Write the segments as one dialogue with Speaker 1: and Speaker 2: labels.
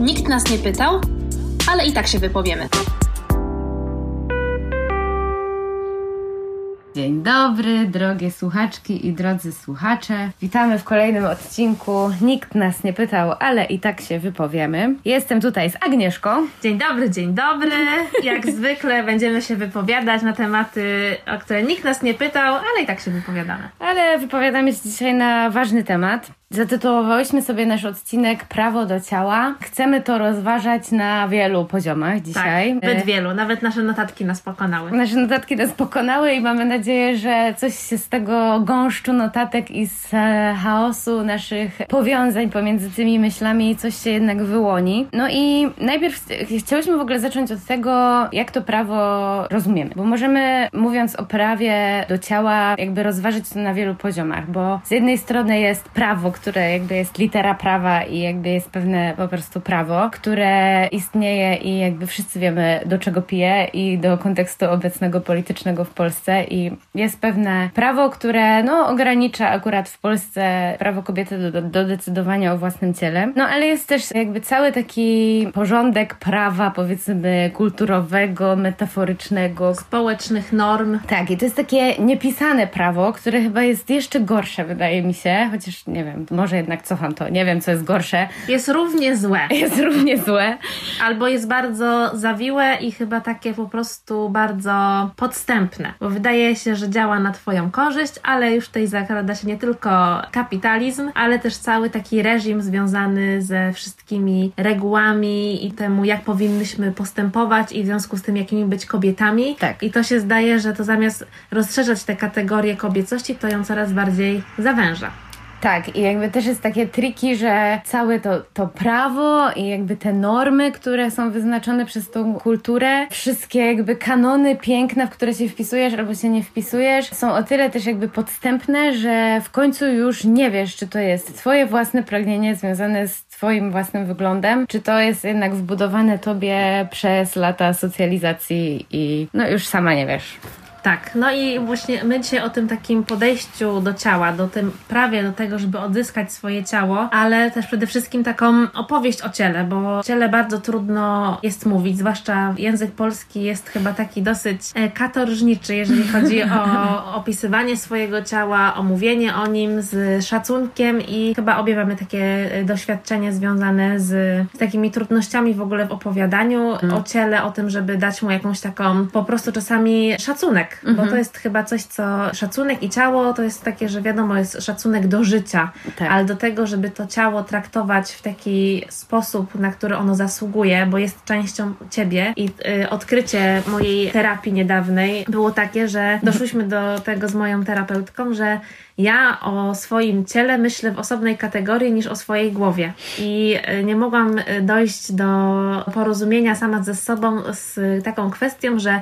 Speaker 1: Nikt nas nie pytał, ale i tak się wypowiemy.
Speaker 2: Dzień dobry, drogie słuchaczki i drodzy słuchacze. Witamy w kolejnym odcinku. Nikt nas nie pytał, ale i tak się wypowiemy. Jestem tutaj z Agnieszką.
Speaker 3: Dzień dobry, dzień dobry. Jak zwykle będziemy się wypowiadać na tematy, o które nikt nas nie pytał, ale i tak się wypowiadamy.
Speaker 2: Ale wypowiadamy się dzisiaj na ważny temat. Zatytułowałyśmy sobie nasz odcinek Prawo do ciała. Chcemy to rozważać na wielu poziomach dzisiaj.
Speaker 3: Tak, zbyt wielu. Nawet nasze notatki nas pokonały.
Speaker 2: Nasze notatki nas pokonały i mamy nadzieję, że coś się z tego gąszczu notatek i z e, chaosu naszych powiązań pomiędzy tymi myślami coś się jednak wyłoni. No i najpierw chciałyśmy w ogóle zacząć od tego, jak to prawo rozumiemy. Bo możemy, mówiąc o prawie do ciała, jakby rozważyć to na wielu poziomach, bo z jednej strony jest prawo, które jakby jest litera prawa i jakby jest pewne po prostu prawo, które istnieje i jakby wszyscy wiemy do czego pije i do kontekstu obecnego politycznego w Polsce i jest pewne prawo, które no ogranicza akurat w Polsce prawo kobiety do, do, do decydowania o własnym ciele. No ale jest też jakby cały taki porządek prawa powiedzmy kulturowego, metaforycznego,
Speaker 3: społecznych norm.
Speaker 2: Tak, i to jest takie niepisane prawo, które chyba jest jeszcze gorsze, wydaje mi się, chociaż nie wiem, może jednak cofam to, nie wiem, co jest gorsze.
Speaker 3: Jest równie złe.
Speaker 2: Jest równie złe.
Speaker 3: Albo jest bardzo zawiłe i chyba takie po prostu bardzo podstępne, bo wydaje się, że działa na Twoją korzyść, ale już tutaj zakrada się nie tylko kapitalizm, ale też cały taki reżim związany ze wszystkimi regułami i temu, jak powinnyśmy postępować i w związku z tym, jakimi być kobietami.
Speaker 2: Tak.
Speaker 3: I to się zdaje, że to zamiast rozszerzać te kategorie kobiecości, to ją coraz bardziej zawęża.
Speaker 2: Tak, i jakby też jest takie triki, że całe to, to prawo i jakby te normy, które są wyznaczone przez tą kulturę, wszystkie jakby kanony piękna, w które się wpisujesz albo się nie wpisujesz, są o tyle też jakby podstępne, że w końcu już nie wiesz, czy to jest twoje własne pragnienie związane z twoim własnym wyglądem, czy to jest jednak wbudowane tobie przez lata socjalizacji i no już sama nie wiesz.
Speaker 3: Tak, no i właśnie my dzisiaj o tym takim podejściu do ciała, do tym prawie do tego, żeby odzyskać swoje ciało, ale też przede wszystkim taką opowieść o ciele, bo o ciele bardzo trudno jest mówić, zwłaszcza język polski jest chyba taki dosyć e, katorżniczy, jeżeli chodzi o opisywanie swojego ciała, o mówienie o nim z szacunkiem i chyba obie mamy takie e, doświadczenie związane z, takimi trudnościami w ogóle w opowiadaniu hmm. o ciele, o tym, żeby dać mu jakąś taką po prostu czasami szacunek mhm. bo to jest chyba coś, co szacunek i ciało to jest takie, że wiadomo, jest szacunek do życia, tak. ale do tego, żeby to ciało traktować w taki sposób, na który ono zasługuje, bo jest częścią ciebie i y, odkrycie mojej terapii niedawnej było takie, że doszłyśmy do tego z moją terapeutką, że ja o swoim ciele myślę w osobnej kategorii niż o swojej głowie. I y, nie mogłam y, dojść do porozumienia sama ze sobą z taką kwestią, że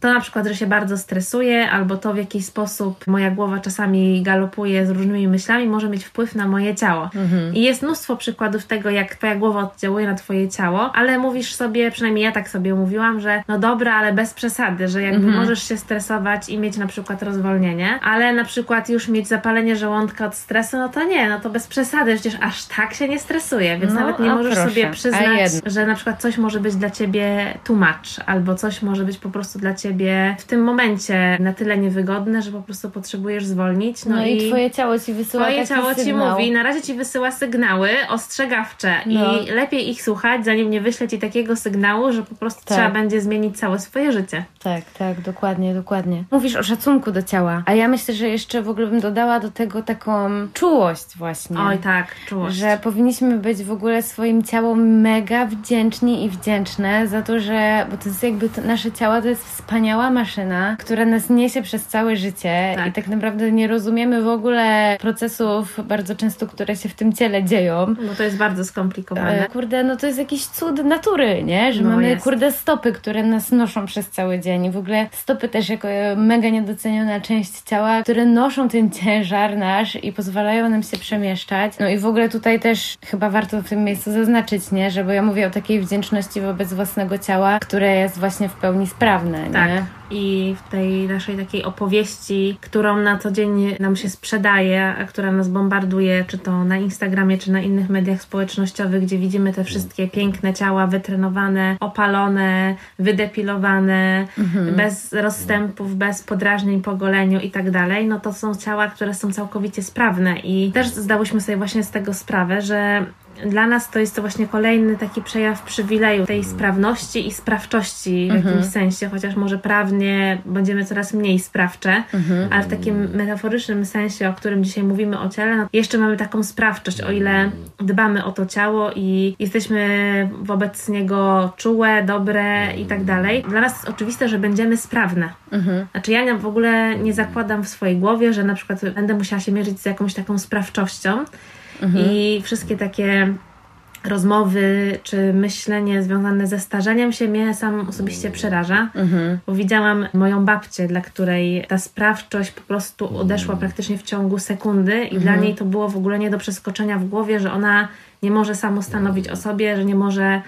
Speaker 3: to na przykład, że się bardzo stresuję, albo to w jakiś sposób moja głowa czasami galopuje z różnymi myślami, może mieć wpływ na moje ciało. Mhm. I jest mnóstwo przykładów tego, jak twoja głowa oddziałuje na twoje ciało, ale mówisz sobie, przynajmniej ja tak sobie mówiłam, że no dobra, ale bez przesady, że jakby mhm. możesz się stresować i mieć na przykład rozwolnienie, ale na przykład już mieć zapalenie żołądka od stresu, no to nie, no to bez przesady, przecież aż tak się nie stresuje, więc no, nawet nie możesz proszę. sobie przyznać, że na przykład coś może być dla ciebie tłumacz, albo coś może być po prostu dla ciebie ciebie w tym momencie na tyle niewygodne, że po prostu potrzebujesz zwolnić.
Speaker 2: No, no i, i, twoje ciało ci wysyła
Speaker 3: Twoje ciało
Speaker 2: sygnał.
Speaker 3: ci mówi, na razie ci wysyła sygnały ostrzegawcze no. i lepiej ich słuchać, zanim nie wyśle ci takiego sygnału, że po prostu tak. trzeba będzie zmienić całe swoje życie.
Speaker 2: Tak, tak, dokładnie, dokładnie. Mówisz o szacunku do ciała, a ja myślę, że jeszcze w ogóle bym dodała do tego taką czułość właśnie.
Speaker 3: Oj tak, czułość.
Speaker 2: Że powinniśmy być w ogóle swoim ciałom mega wdzięczni i wdzięczne za to, że, bo to jest jakby to, nasze ciało to jest wspaniałe wspaniała maszyna, która nas niesie przez całe życie tak. i tak naprawdę nie rozumiemy w ogóle procesów bardzo często, które się w tym ciele dzieją.
Speaker 3: No to jest bardzo skomplikowane.
Speaker 2: E, kurde, no to jest jakiś cud natury, nie? Że no mamy, jest. kurde, stopy, które nas noszą przez cały dzień i w ogóle stopy też jako mega niedoceniona część ciała, które noszą ten ciężar nasz i pozwalają nam się przemieszczać. No i w ogóle tutaj też chyba warto w tym miejscu zaznaczyć, nie? Że bo ja mówię o takiej wdzięczności wobec własnego ciała, które jest właśnie w pełni sprawne, nie?
Speaker 3: Tak? I w tej naszej takiej opowieści, którą na co dzień nam się sprzedaje, a która nas bombarduje, czy to na Instagramie, czy na innych mediach społecznościowych, gdzie widzimy te wszystkie piękne ciała wytrenowane, opalone, wydepilowane,
Speaker 2: Mhm.
Speaker 3: bez rozstępów, bez podrażnień po goleniu i tak dalej, no to są ciała, które są całkowicie sprawne i też zdałyśmy sobie właśnie z tego sprawę, że dla nas to jest to właśnie kolejny taki przejaw przywileju tej sprawności i sprawczości w
Speaker 2: Mhm.
Speaker 3: jakimś sensie, chociaż może prawnie będziemy coraz mniej sprawcze,
Speaker 2: Mhm.
Speaker 3: ale w takim metaforycznym sensie, o którym dzisiaj mówimy o ciele, no jeszcze mamy taką sprawczość, o ile dbamy o to ciało i jesteśmy wobec niego czułe, dobre i tak dalej. Dla nas jest oczywiste, że będziemy sprawne.
Speaker 2: Mhm.
Speaker 3: Znaczy ja w ogóle nie zakładam w swojej głowie, że na przykład będę musiała się mierzyć z jakąś taką sprawczością i wszystkie takie rozmowy czy myślenie związane ze starzeniem się mnie sam osobiście przeraża,
Speaker 2: Mhm.
Speaker 3: bo widziałam moją babcię, dla której ta sprawczość po prostu odeszła praktycznie w ciągu sekundy i dla niej to było w ogóle nie do przeskoczenia w głowie, że ona nie może samo stanowić o sobie, że nie może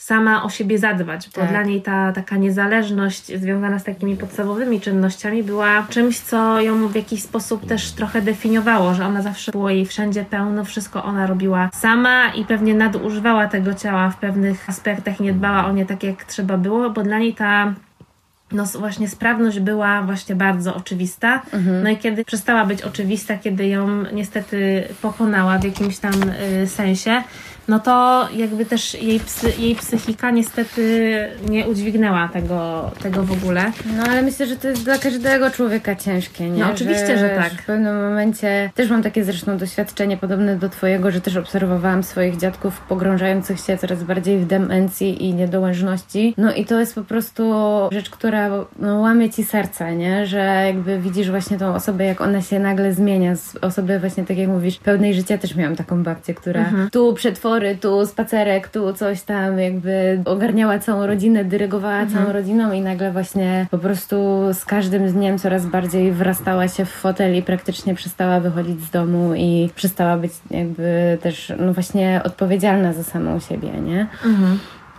Speaker 3: sama o siebie zadbać, bo
Speaker 2: Tak.
Speaker 3: dla niej ta taka niezależność związana z takimi podstawowymi czynnościami była czymś, co ją w jakiś sposób też trochę definiowało, że ona zawsze było jej wszędzie pełno, wszystko ona robiła sama i pewnie nadużywała tego ciała w pewnych aspektach i nie dbała o nie tak, jak trzeba było, bo dla niej ta no właśnie sprawność była właśnie bardzo oczywista. No i kiedy przestała być oczywista, kiedy ją niestety pokonała w jakimś tam y, sensie, no to jakby też jej, psy, jej psychika niestety nie udźwignęła tego, tego w ogóle.
Speaker 2: No ale myślę, że to jest dla każdego człowieka ciężkie, nie?
Speaker 3: No, oczywiście, że tak.
Speaker 2: W pewnym momencie też mam takie zresztą doświadczenie podobne do twojego, że też obserwowałam swoich dziadków pogrążających się coraz bardziej w demencji i niedołężności. No i to jest po prostu rzecz, która no, łamie ci serce, nie? Że jakby widzisz właśnie tą osobę, jak ona się nagle zmienia. Z osoby właśnie, tak jak mówisz, pełnej życia też miałam taką babcię, która tu tu spacerek, tu coś tam jakby ogarniała całą rodzinę, dyrygowała całą rodziną i nagle właśnie po prostu z każdym dniem coraz bardziej wrastała się w fotel i praktycznie przestała wychodzić z domu i przestała być jakby też no właśnie odpowiedzialna za samą siebie, nie?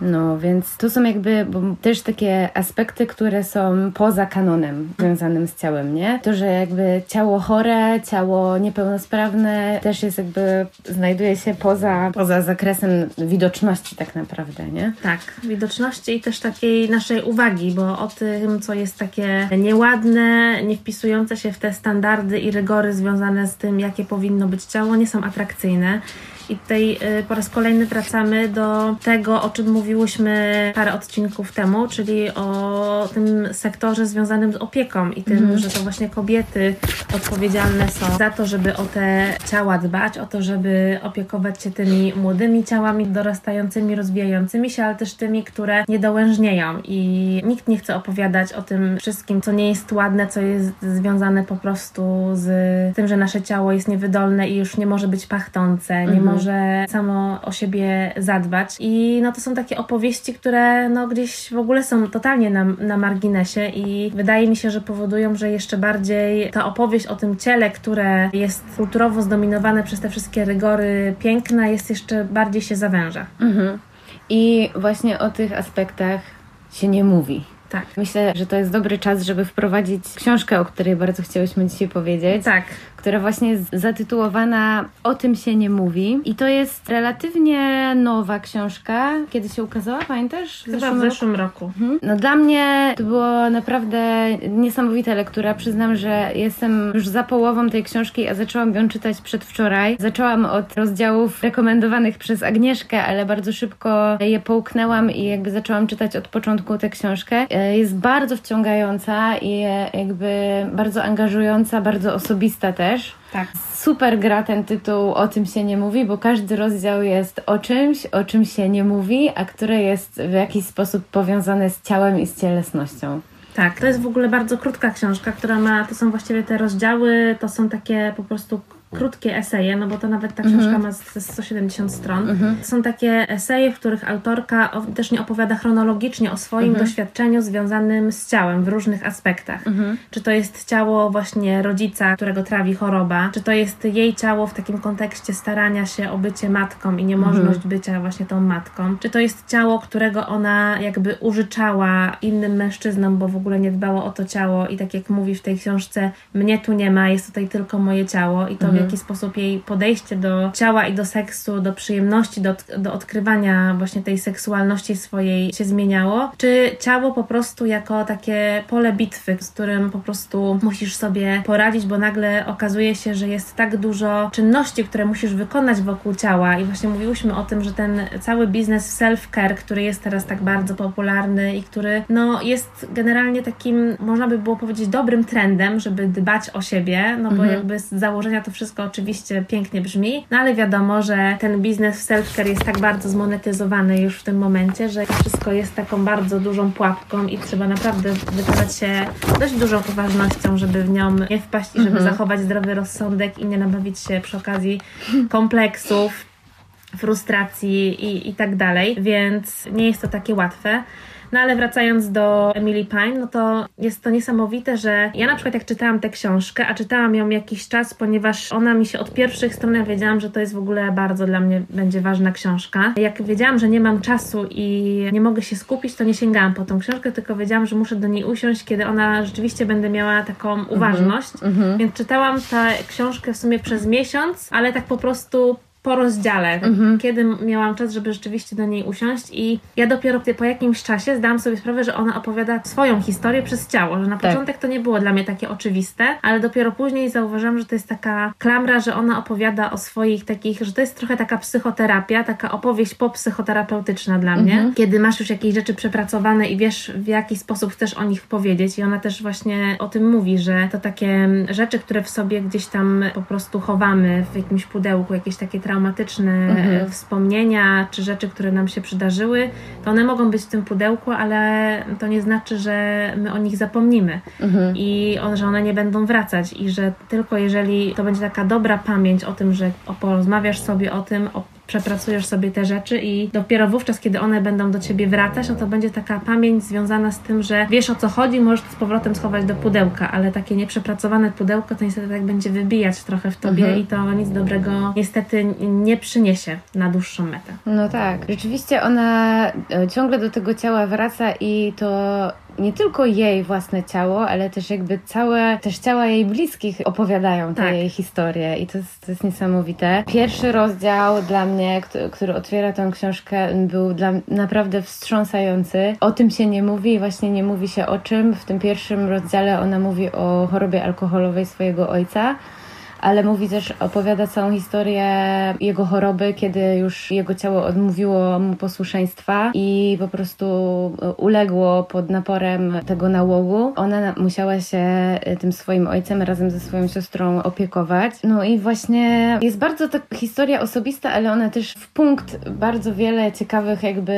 Speaker 2: No, więc to są jakby też takie aspekty, które są poza kanonem związanym z ciałem, nie? To, że jakby ciało chore, ciało niepełnosprawne też jest jakby, znajduje się poza, poza zakresem widoczności tak naprawdę, nie?
Speaker 3: Tak, widoczności i też takiej naszej uwagi, bo o tym, co jest takie nieładne, nie wpisujące się w te standardy i rygory związane z tym, jakie powinno być ciało, nie są atrakcyjne. I tutaj y, po raz kolejny wracamy do tego, o czym mówiłyśmy parę odcinków temu, czyli o tym sektorze związanym z opieką i tym, że to właśnie kobiety odpowiedzialne są za to, żeby o te ciała dbać, o to, żeby opiekować się tymi młodymi ciałami dorastającymi, rozwijającymi się, ale też tymi, które niedołężnieją. I nikt nie chce opowiadać o tym wszystkim, co nie jest ładne, co jest związane po prostu z tym, że nasze ciało jest niewydolne i już nie może być pachnące, nie może samo o siebie zadbać i no to są takie opowieści, które no gdzieś w ogóle są totalnie na, na marginesie i wydaje mi się, że powodują, że jeszcze bardziej ta opowieść o tym ciele, które jest kulturowo zdominowane przez te wszystkie rygory piękna, jest jeszcze bardziej się zawęża.
Speaker 2: Mhm. I właśnie o tych aspektach się nie mówi.
Speaker 3: Tak.
Speaker 2: Myślę, że to jest dobry czas, żeby wprowadzić książkę, o której bardzo chciałyśmy dzisiaj powiedzieć.
Speaker 3: Tak.
Speaker 2: Która właśnie jest zatytułowana O tym się nie mówi. I to jest relatywnie nowa książka. Kiedy się ukazała, pamiętasz?
Speaker 3: Chyba w
Speaker 2: zeszłym roku?
Speaker 3: zeszłym roku.
Speaker 2: Mhm. No dla mnie to było naprawdę niesamowita lektura. Przyznam, że jestem już za połową tej książki, a zaczęłam ją czytać przedwczoraj. Zaczęłam od rozdziałów rekomendowanych przez Agnieszkę, ale bardzo szybko je połknęłam i jakby zaczęłam czytać od początku tę książkę. E, Jest bardzo wciągająca i e, jakby bardzo angażująca, bardzo osobista też.
Speaker 3: Tak.
Speaker 2: Super gra ten tytuł O tym się nie mówi, bo każdy rozdział jest o czymś, o czym się nie mówi, a które jest w jakiś sposób powiązane z ciałem i z cielesnością.
Speaker 3: Tak, to jest w ogóle bardzo krótka książka, która ma, to są właściwie te rozdziały, to są takie po prostu krótkie. Eseje, no bo to nawet ta książka ma z- z 170 stron. To są takie eseje, w których autorka też nie opowiada chronologicznie o swoim doświadczeniu związanym z ciałem w różnych aspektach. Czy to jest ciało właśnie rodzica, którego trawi choroba, czy to jest jej ciało w takim kontekście starania się o bycie matką i niemożność bycia właśnie tą matką, czy to jest ciało, którego ona jakby użyczała innym mężczyznom, bo w ogóle nie dbała o to ciało? I tak jak mówi w tej książce, mnie tu nie ma, jest tutaj tylko moje ciało i to w jaki sposób jej podejście do ciała i do seksu, do przyjemności, do, do odkrywania właśnie tej seksualności swojej się zmieniało, czy ciało po prostu jako takie pole bitwy, z którym po prostu musisz sobie poradzić, bo nagle okazuje się, że jest tak dużo czynności, które musisz wykonać wokół ciała? I właśnie mówiłyśmy o tym, że ten cały biznes self-care, który jest teraz tak bardzo popularny i który no jest generalnie takim, można by było powiedzieć, dobrym trendem, żeby dbać o siebie, no bo jakby z założenia to wszystko oczywiście pięknie brzmi, no ale wiadomo, że ten biznes self-care jest tak bardzo zmonetyzowany już w tym momencie, że wszystko jest taką bardzo dużą pułapką i trzeba naprawdę wykazać się dość dużą uważnością, żeby w nią nie wpaść i żeby zachować zdrowy rozsądek i nie nabawić się przy okazji kompleksów, frustracji i, i tak dalej, więc nie jest to takie łatwe. No ale wracając do Emily Pine, no to jest to niesamowite, że ja na przykład jak czytałam tę książkę, a czytałam ją jakiś czas, ponieważ ona mi się od pierwszych stron, ja wiedziałam, że to jest w ogóle bardzo dla mnie będzie ważna książka. Jak wiedziałam, że nie mam czasu i nie mogę się skupić, to nie sięgałam po tą książkę, tylko wiedziałam, że muszę do niej usiąść, kiedy ona rzeczywiście będę miała taką uważność. Więc czytałam tę książkę w sumie przez miesiąc, ale tak po prostu po rozdziale, tak, kiedy miałam czas, żeby rzeczywiście do niej usiąść i ja dopiero po jakimś czasie zdałam sobie sprawę, że ona opowiada swoją historię przez ciało, że na
Speaker 2: Tak.
Speaker 3: początek to nie było dla mnie takie oczywiste, ale dopiero później zauważyłam, że to jest taka klamra, że ona opowiada o swoich takich, że to jest trochę taka psychoterapia, taka opowieść popsychoterapeutyczna dla mnie, kiedy masz już jakieś rzeczy przepracowane i wiesz w jaki sposób chcesz o nich powiedzieć i ona też właśnie o tym mówi, że to takie rzeczy, które w sobie gdzieś tam po prostu chowamy w jakimś pudełku, jakieś takie traumatyczne e, wspomnienia, czy rzeczy, które nam się przydarzyły, to one mogą być w tym pudełku, ale to nie znaczy, że my o nich zapomnimy. I on, że one nie będą wracać. I że tylko jeżeli to będzie taka dobra pamięć o tym, że porozmawiasz sobie o tym, o, przepracujesz sobie te rzeczy i dopiero wówczas, kiedy one będą do ciebie wracać, no to będzie taka pamięć związana z tym, że wiesz o co chodzi, możesz to z powrotem schować do pudełka, ale takie nieprzepracowane pudełko to niestety tak będzie wybijać trochę w tobie i to nic dobrego niestety nie przyniesie na dłuższą metę.
Speaker 2: No tak. Rzeczywiście ona e, ciągle do tego ciała wraca i to nie tylko jej własne ciało, ale też jakby całe, też ciała jej bliskich opowiadają te
Speaker 3: Tak.
Speaker 2: jej historie i to jest, to jest niesamowite. Pierwszy rozdział dla mnie, który, który otwiera tę książkę, był dla naprawdę wstrząsający. O tym się nie mówi i właśnie nie mówi się o czym. W tym pierwszym rozdziale ona mówi o chorobie alkoholowej swojego ojca ale mówi też, opowiada całą historię jego choroby, kiedy już jego ciało odmówiło mu posłuszeństwa i po prostu uległo pod naporem tego nałogu. Ona na- musiała się tym swoim ojcem razem ze swoją siostrą opiekować. No i właśnie jest bardzo ta historia osobista, ale ona też w punkt bardzo wiele ciekawych jakby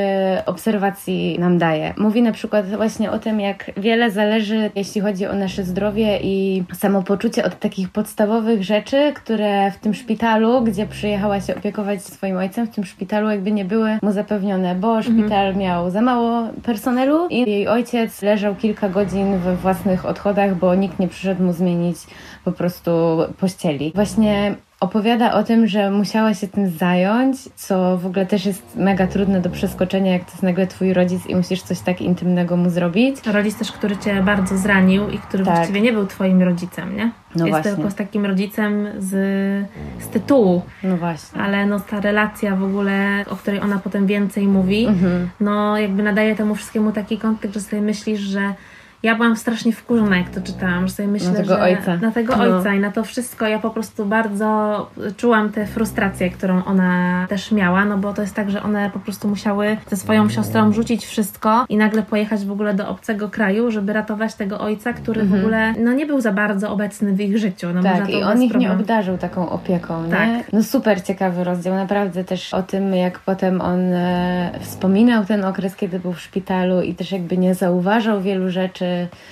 Speaker 2: obserwacji nam daje. Mówi na przykład właśnie o tym, jak wiele zależy, jeśli chodzi o nasze zdrowie i samopoczucie od takich podstawowych rzeczy, które w tym szpitalu, gdzie przyjechała się opiekować swoim ojcem, w tym szpitalu jakby nie były mu zapewnione, bo szpital miał za mało personelu i jej ojciec leżał kilka godzin we własnych odchodach, bo nikt nie przyszedł mu zmienić po prostu pościeli. Właśnie opowiada o tym, że musiała się tym zająć, co w ogóle też jest mega trudne do przeskoczenia, jak to jest nagle twój rodzic i musisz coś tak intymnego mu zrobić.
Speaker 3: Rodzic też, który cię bardzo zranił i który
Speaker 2: Tak.
Speaker 3: właściwie nie był twoim rodzicem, nie?
Speaker 2: No
Speaker 3: Jest
Speaker 2: właśnie.
Speaker 3: tylko z takim rodzicem z, z tytułu,
Speaker 2: No właśnie.
Speaker 3: ale no ta relacja w ogóle, o której ona potem więcej mówi,
Speaker 2: Mhm.
Speaker 3: no jakby nadaje temu wszystkiemu taki kontekst, że sobie myślisz, że ja byłam strasznie wkurzona, jak to czytałam, że sobie myślę,
Speaker 2: tego
Speaker 3: że
Speaker 2: ojca.
Speaker 3: na tego
Speaker 2: No.
Speaker 3: ojca i na to wszystko ja po prostu bardzo czułam tę frustrację, którą ona też miała, no bo to jest tak, że one po prostu musiały ze swoją siostrą rzucić wszystko i nagle pojechać w ogóle do obcego kraju, żeby ratować tego ojca, który w ogóle no nie był za bardzo obecny w ich życiu. No
Speaker 2: Mhm. Tak, i on ich nie
Speaker 3: problemu.
Speaker 2: obdarzył taką opieką, nie?
Speaker 3: Tak.
Speaker 2: No super ciekawy rozdział, naprawdę też o tym, jak potem on e, wspominał ten okres, kiedy był w szpitalu i też jakby nie zauważał wielu rzeczy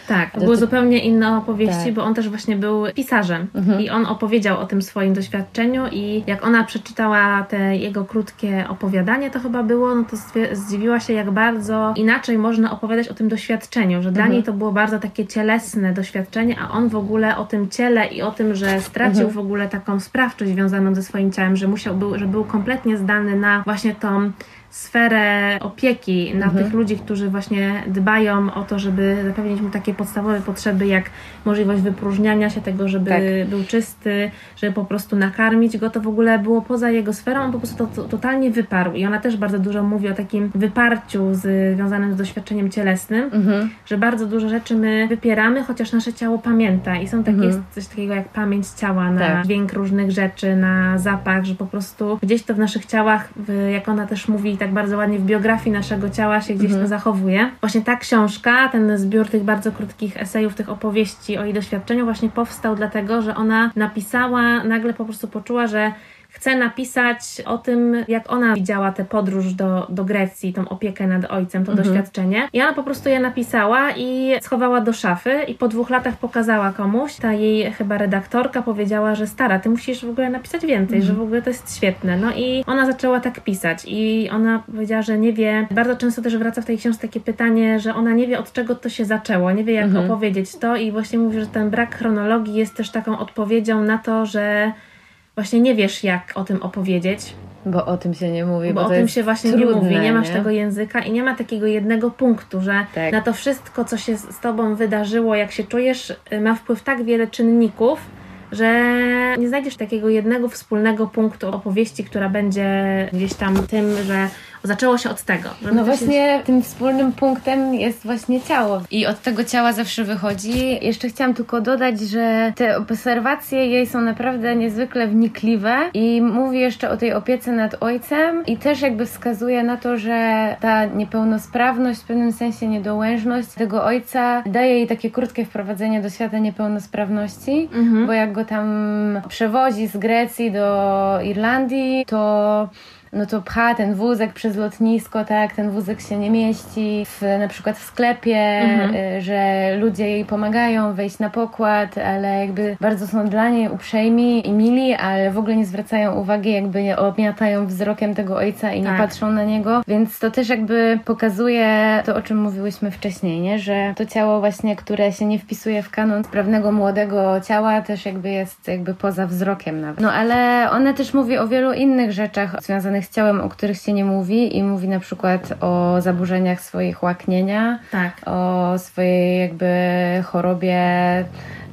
Speaker 3: Tak, to były zupełnie inne opowieści,
Speaker 2: Tak.
Speaker 3: bo on też właśnie był pisarzem
Speaker 2: Mhm.
Speaker 3: i on opowiedział o tym swoim doświadczeniu i jak ona przeczytała te jego krótkie opowiadanie, to chyba było, no to zdziwiła się, jak bardzo inaczej można opowiadać o tym doświadczeniu, że dla
Speaker 2: Mhm.
Speaker 3: niej to było bardzo takie cielesne doświadczenie, a on w ogóle o tym ciele i o tym, że stracił
Speaker 2: Mhm.
Speaker 3: w ogóle taką sprawczość związaną ze swoim ciałem, że musiał, był, że był kompletnie zdany na właśnie tą sferę opieki na
Speaker 2: Mhm.
Speaker 3: tych ludzi, którzy właśnie dbają o to, żeby zapewnić mu takie podstawowe potrzeby, jak możliwość wypróżniania się tego, żeby
Speaker 2: Tak.
Speaker 3: był czysty, żeby po prostu nakarmić go, to w ogóle było poza jego sferą, on po prostu to, to totalnie wyparł i ona też bardzo dużo mówi o takim wyparciu z, związanym z doświadczeniem cielesnym,
Speaker 2: Mhm.
Speaker 3: że bardzo dużo rzeczy my wypieramy, chociaż nasze ciało pamięta i są takie,
Speaker 2: Mhm.
Speaker 3: coś takiego jak pamięć ciała na
Speaker 2: Tak.
Speaker 3: dźwięk różnych rzeczy, na zapach, że po prostu gdzieś to w naszych ciałach, jak ona też mówi tak bardzo ładnie, w biografii naszego ciała się gdzieś
Speaker 2: Mhm.
Speaker 3: to zachowuje. Właśnie ta książka, ten zbiór tych bardzo krótkich esejów, tych opowieści o jej doświadczeniu właśnie powstał dlatego, że ona napisała, nagle po prostu poczuła, że chce napisać o tym, jak ona widziała tę podróż do, do Grecji, tą opiekę nad ojcem, to
Speaker 2: Mhm.
Speaker 3: doświadczenie. I ona po prostu je napisała i schowała do szafy i po dwóch latach pokazała komuś. Ta jej chyba redaktorka powiedziała, że stara, ty musisz w ogóle napisać więcej,
Speaker 2: Mhm.
Speaker 3: że w ogóle to jest świetne. No i ona zaczęła tak pisać i ona powiedziała, że nie wie, bardzo często też wraca w tej książce takie pytanie, że ona nie wie od czego to się zaczęło, nie wie jak
Speaker 2: Mhm.
Speaker 3: opowiedzieć to i właśnie mówi, że ten brak chronologii jest też taką odpowiedzią na to, że właśnie nie wiesz jak o tym opowiedzieć,
Speaker 2: Bo o tym się nie mówi,
Speaker 3: bo,
Speaker 2: bo,
Speaker 3: o tym się właśnie
Speaker 2: trudne,
Speaker 3: nie mówi, nie masz
Speaker 2: nie?
Speaker 3: tego języka i nie ma takiego jednego punktu, że
Speaker 2: Tak.
Speaker 3: na to wszystko, co się z tobą wydarzyło, jak się czujesz, ma wpływ tak wiele czynników, że nie znajdziesz takiego jednego wspólnego punktu opowieści, która będzie gdzieś tam tym, że zaczęło się od tego.
Speaker 2: No
Speaker 3: to się-
Speaker 2: właśnie tym wspólnym punktem jest właśnie ciało i od tego ciała zawsze wychodzi. Jeszcze chciałam tylko dodać, że te obserwacje jej są naprawdę niezwykle wnikliwe i mówi jeszcze o tej opiece nad ojcem i też jakby wskazuje na to, że ta niepełnosprawność, w pewnym sensie niedołężność tego ojca daje jej takie krótkie wprowadzenie do świata niepełnosprawności,
Speaker 3: Mhm.
Speaker 2: bo jak go tam przewozi z Grecji do Irlandii, to no to pcha ten wózek przez lotnisko, tak, ten wózek się nie mieści, w, na przykład w sklepie,
Speaker 3: Mhm.
Speaker 2: y, że ludzie jej pomagają wejść na pokład, ale jakby bardzo są dla niej uprzejmi i mili, ale w ogóle nie zwracają uwagi, jakby nie obmiatają wzrokiem tego ojca i nie
Speaker 3: Tak.
Speaker 2: patrzą na niego, więc to też jakby pokazuje to, o czym mówiłyśmy wcześniej, nie, że to ciało właśnie, które się nie wpisuje w kanon sprawnego młodego ciała, też jakby jest jakby poza wzrokiem nawet. No ale ona też mówi o wielu innych rzeczach związanych z ciałem, o których się nie mówi i mówi na przykład o zaburzeniach swoich łaknienia,
Speaker 3: Tak.
Speaker 2: o swojej jakby chorobie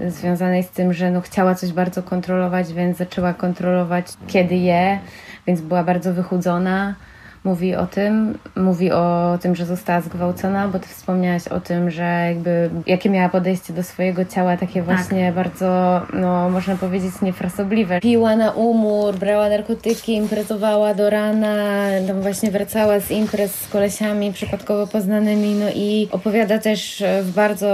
Speaker 2: związanej z tym, że no chciała coś bardzo kontrolować, więc zaczęła kontrolować kiedy je, więc była bardzo wychudzona. Mówi o tym, mówi o tym, że została zgwałcona, bo ty wspomniałaś o tym, że jakby jakie miała podejście do swojego ciała, takie właśnie bardzo, no można powiedzieć, niefrasobliwe. Piła na umór, brała narkotyki, imprezowała do rana, tam właśnie wracała z imprez z kolesiami przypadkowo poznanymi, no i opowiada też w bardzo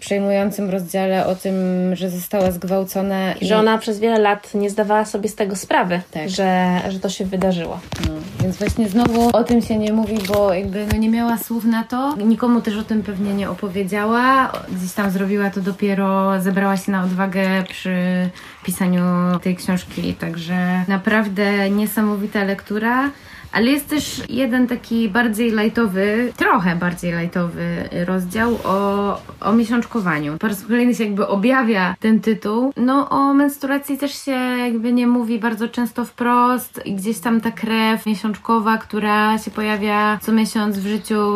Speaker 2: przejmującym rozdziale o tym, że została zgwałcona i
Speaker 3: Że ona przez wiele lat nie zdawała sobie z tego sprawy,
Speaker 2: Tak.
Speaker 3: że, że to się wydarzyło.
Speaker 2: No, więc właśnie znowu o tym się nie mówi, bo jakby no nie miała słów na to. Nikomu też o tym pewnie nie opowiedziała. Gdzieś tam zrobiła to dopiero, zebrała się na odwagę przy pisaniu tej książki. Także naprawdę niesamowita lektura. Ale jest też jeden taki bardziej lajtowy, trochę bardziej lajtowy rozdział o, o miesiączkowaniu. Po raz kolejny się jakby objawia ten tytuł. No o menstruacji też się jakby nie mówi bardzo często wprost i gdzieś tam ta krew miesiączkowa, która się pojawia co miesiąc w życiu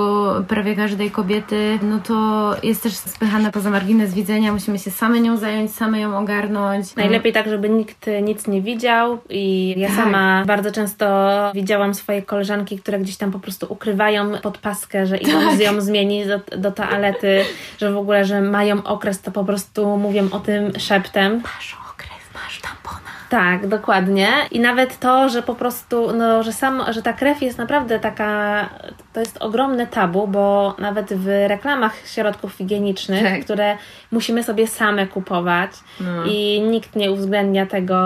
Speaker 2: prawie każdej kobiety, no to jest też spychana poza margines widzenia. Musimy się same nią zająć, same ją ogarnąć.
Speaker 3: Najlepiej tak, żeby nikt nic nie widział i ja
Speaker 2: Tak.
Speaker 3: sama bardzo często widziałam swoje koleżanki, które gdzieś tam po prostu ukrywają pod paskę, że idą
Speaker 2: Tak.
Speaker 3: ją zmienić do, do toalety, że w ogóle, że mają okres, to po prostu mówią o tym szeptem.
Speaker 2: Masz tampona.
Speaker 3: Tak, dokładnie. I nawet to, że po prostu, no, że sam, że ta krew jest naprawdę taka, to jest ogromne tabu, bo nawet w reklamach środków higienicznych,
Speaker 2: Tak.
Speaker 3: które musimy sobie same kupować
Speaker 2: No.
Speaker 3: i nikt nie uwzględnia tego,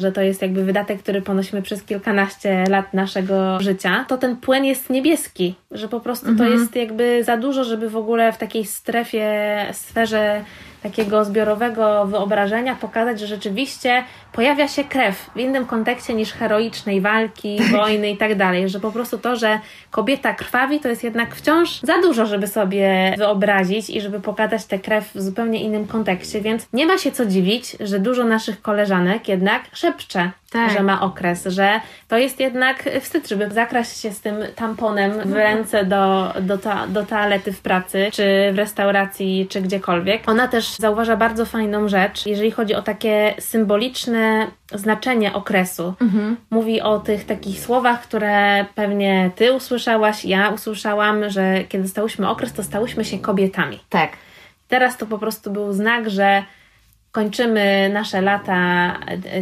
Speaker 3: że to jest jakby wydatek, który ponosimy przez kilkanaście lat naszego życia, to ten płyn jest niebieski, że po prostu to jest jakby za dużo, żeby w ogóle w takiej strefie, sferze takiego zbiorowego wyobrażenia pokazać, że rzeczywiście pojawia się krew w innym kontekście niż heroicznej walki, wojny i tak dalej, że po prostu to, że kobieta krwawi, to jest jednak wciąż za dużo, żeby sobie wyobrazić i żeby pokazać tę krew w zupełnie innym kontekście, więc nie ma się co dziwić, że dużo naszych koleżanek jednak szepcze,
Speaker 2: Tak.
Speaker 3: że ma okres, że to jest jednak wstyd, żeby zakraść się z tym tamponem w ręce do, do, ta, do toalety w pracy, czy w restauracji, czy gdziekolwiek. Ona też zauważa bardzo fajną rzecz, jeżeli chodzi o takie symboliczne znaczenie okresu. Mówi o tych takich słowach, które pewnie ty usłyszałaś, ja usłyszałam, że kiedy stałyśmy okres, to stałyśmy się kobietami.
Speaker 2: Tak.
Speaker 3: Teraz to po prostu był znak, że kończymy nasze lata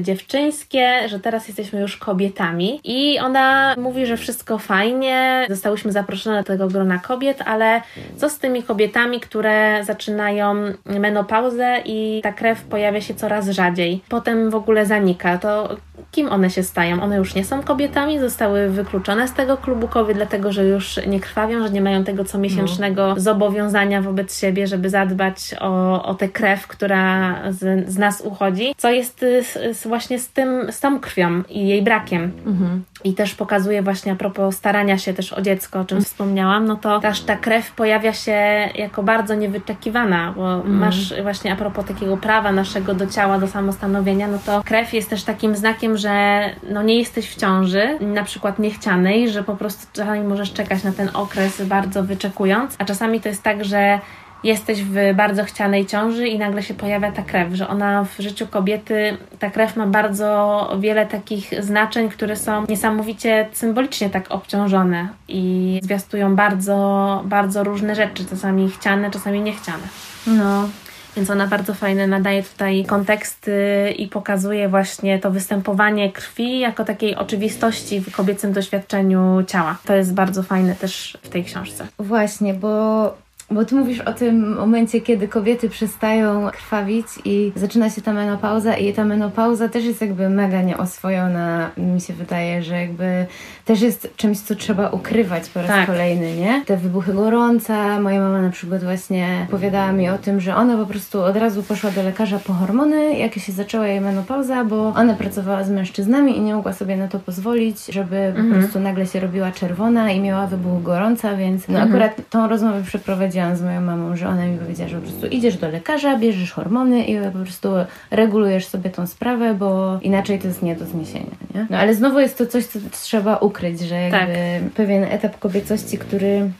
Speaker 3: dziewczyńskie, że teraz jesteśmy już kobietami. I ona mówi, że wszystko fajnie, zostałyśmy zaproszone do tego grona kobiet, ale co z tymi kobietami, które zaczynają menopauzę i ta krew pojawia się coraz rzadziej, potem w ogóle zanika, to kim one się stają? One już nie są kobietami, zostały wykluczone z tego klubu kobiet, dlatego że już nie krwawią, że nie mają tego comiesięcznego zobowiązania wobec siebie, żeby zadbać o, o tę krew, która z, z nas uchodzi, co jest y, z, z właśnie z tym, z tą krwią i jej brakiem. I też pokazuje właśnie a propos starania się też o dziecko, o czym wspomniałam, no to też ta krew pojawia się jako bardzo niewyczekiwana, bo masz właśnie a propos takiego prawa naszego do ciała, do samostanowienia, no to krew jest też takim znakiem, że no nie jesteś w ciąży, na przykład niechcianej, że po prostu czasami możesz czekać na ten okres bardzo wyczekując, a czasami to jest tak, że jesteś w bardzo chcianej ciąży i nagle się pojawia ta krew, że ona w życiu kobiety, ta krew ma bardzo wiele takich znaczeń, które są niesamowicie symbolicznie tak obciążone i zwiastują bardzo, bardzo różne rzeczy, czasami chciane, czasami niechciane.
Speaker 2: No.
Speaker 3: Więc ona bardzo fajne nadaje tutaj konteksty i pokazuje właśnie to występowanie krwi jako takiej oczywistości w kobiecym doświadczeniu ciała. To jest bardzo fajne też w tej książce.
Speaker 2: Właśnie, bo, bo ty mówisz o tym momencie, kiedy kobiety przestają krwawić i zaczyna się ta menopauza i ta menopauza też jest jakby mega nieoswojona. Mi się wydaje, że jakby też jest czymś, co trzeba ukrywać po raz
Speaker 3: Tak.
Speaker 2: kolejny, nie? Te wybuchy gorąca, moja mama na przykład właśnie opowiadała mi o tym, że ona po prostu od razu poszła do lekarza po hormony, jak się zaczęła jej menopauza, bo ona pracowała z mężczyznami i nie mogła sobie na to pozwolić, żeby po prostu nagle się robiła czerwona i miała wybuch gorąca, więc no akurat tą rozmowę przeprowadziłam z moją mamą, że ona mi powiedziała, że po prostu idziesz do lekarza, bierzesz hormony i po prostu regulujesz sobie tą sprawę, bo inaczej to jest nie do zniesienia, nie? No ale znowu jest to coś, co trzeba ukryć, że jakby
Speaker 3: Tak.
Speaker 2: pewien etap kobiecości, który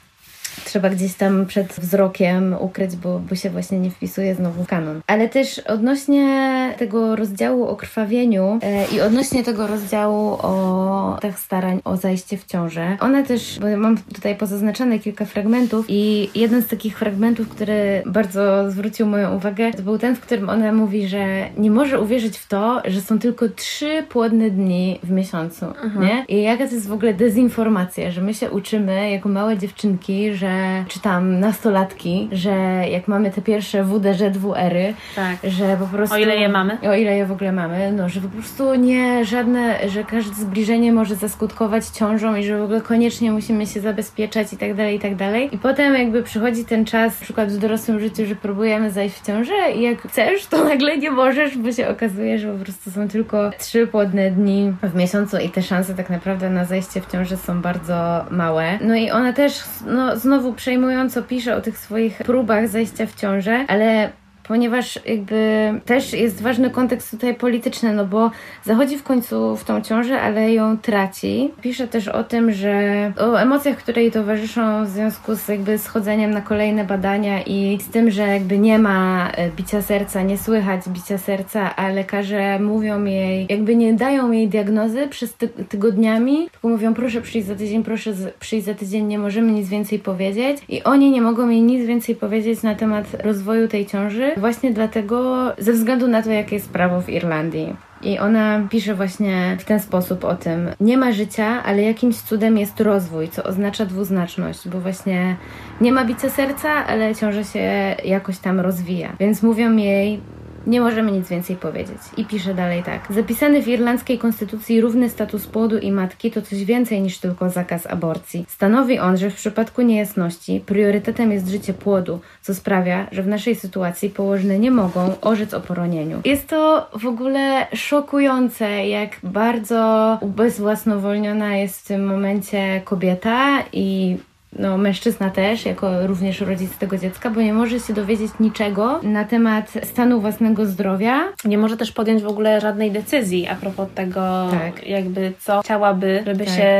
Speaker 2: trzeba gdzieś tam przed wzrokiem ukryć, bo, bo się właśnie nie wpisuje znowu w kanon. Ale też odnośnie tego rozdziału o krwawieniu e, i odnośnie tego rozdziału o tych starań o zajście w ciążę, one też, bo mam tutaj pozaznaczone kilka fragmentów i jeden z takich fragmentów, który bardzo zwrócił moją uwagę, to był ten, w którym ona mówi, że nie może uwierzyć w to, że są tylko trzy płodne dni w miesiącu, nie? I jaka to jest w ogóle dezinformacja, że my się uczymy jako małe dziewczynki, że czy tam nastolatki, że jak mamy te pierwsze WDŻ, dwuery,
Speaker 3: Tak.
Speaker 2: że po prostu...
Speaker 3: O ile je mamy?
Speaker 2: O ile je w ogóle mamy, no, że po prostu nie żadne, że każde zbliżenie może zaskutkować ciążą i że w ogóle koniecznie musimy się zabezpieczać i tak dalej, i tak dalej. I potem jakby przychodzi ten czas, na przykład w dorosłym życiu, że próbujemy zajść w ciążę i jak chcesz, to nagle nie możesz, bo się okazuje, że po prostu są tylko trzy płodne dni w miesiącu i te szanse tak naprawdę na zajście w ciążę są bardzo małe. No i ona też, no znowu przejmująco pisze o tych swoich próbach zajścia w ciążę, ale ponieważ jakby też jest ważny kontekst tutaj polityczny, no bo zachodzi w końcu w tą ciążę, ale ją traci. Pisze też o tym, że o emocjach, które jej towarzyszą w związku z jakby schodzeniem na kolejne badania i z tym, że jakby nie ma e, bicia serca, nie słychać bicia serca, a lekarze mówią jej, jakby nie dają jej diagnozy przez ty tygodniami, tylko mówią proszę przyjść za tydzień, proszę przyjść za tydzień, nie możemy nic więcej powiedzieć i oni nie mogą jej nic więcej powiedzieć na temat rozwoju tej ciąży, właśnie dlatego, ze względu na to, jakie jest prawo w Irlandii. I ona pisze właśnie w ten sposób o tym. Nie ma życia, ale jakimś cudem jest rozwój, co oznacza dwuznaczność, bo właśnie nie ma bicia serca, ale ciąże się jakoś tam rozwija. Więc mówią jej, nie możemy nic więcej powiedzieć. I pisze dalej tak. Zapisany w irlandzkiej konstytucji równy status płodu i matki to coś więcej niż tylko zakaz aborcji. Stanowi on, że w przypadku niejasności priorytetem jest życie płodu, co sprawia, że w naszej sytuacji położne nie mogą orzec o poronieniu. Jest to w ogóle szokujące, jak bardzo ubezwłasnowolniona jest w tym momencie kobieta i no, mężczyzna też, jako również rodzic tego dziecka, bo nie może się dowiedzieć niczego na temat stanu własnego zdrowia.
Speaker 3: Nie może też podjąć w ogóle żadnej decyzji a propos tego,
Speaker 2: Tak.
Speaker 3: jakby co chciałaby, żeby
Speaker 2: Tak.
Speaker 3: się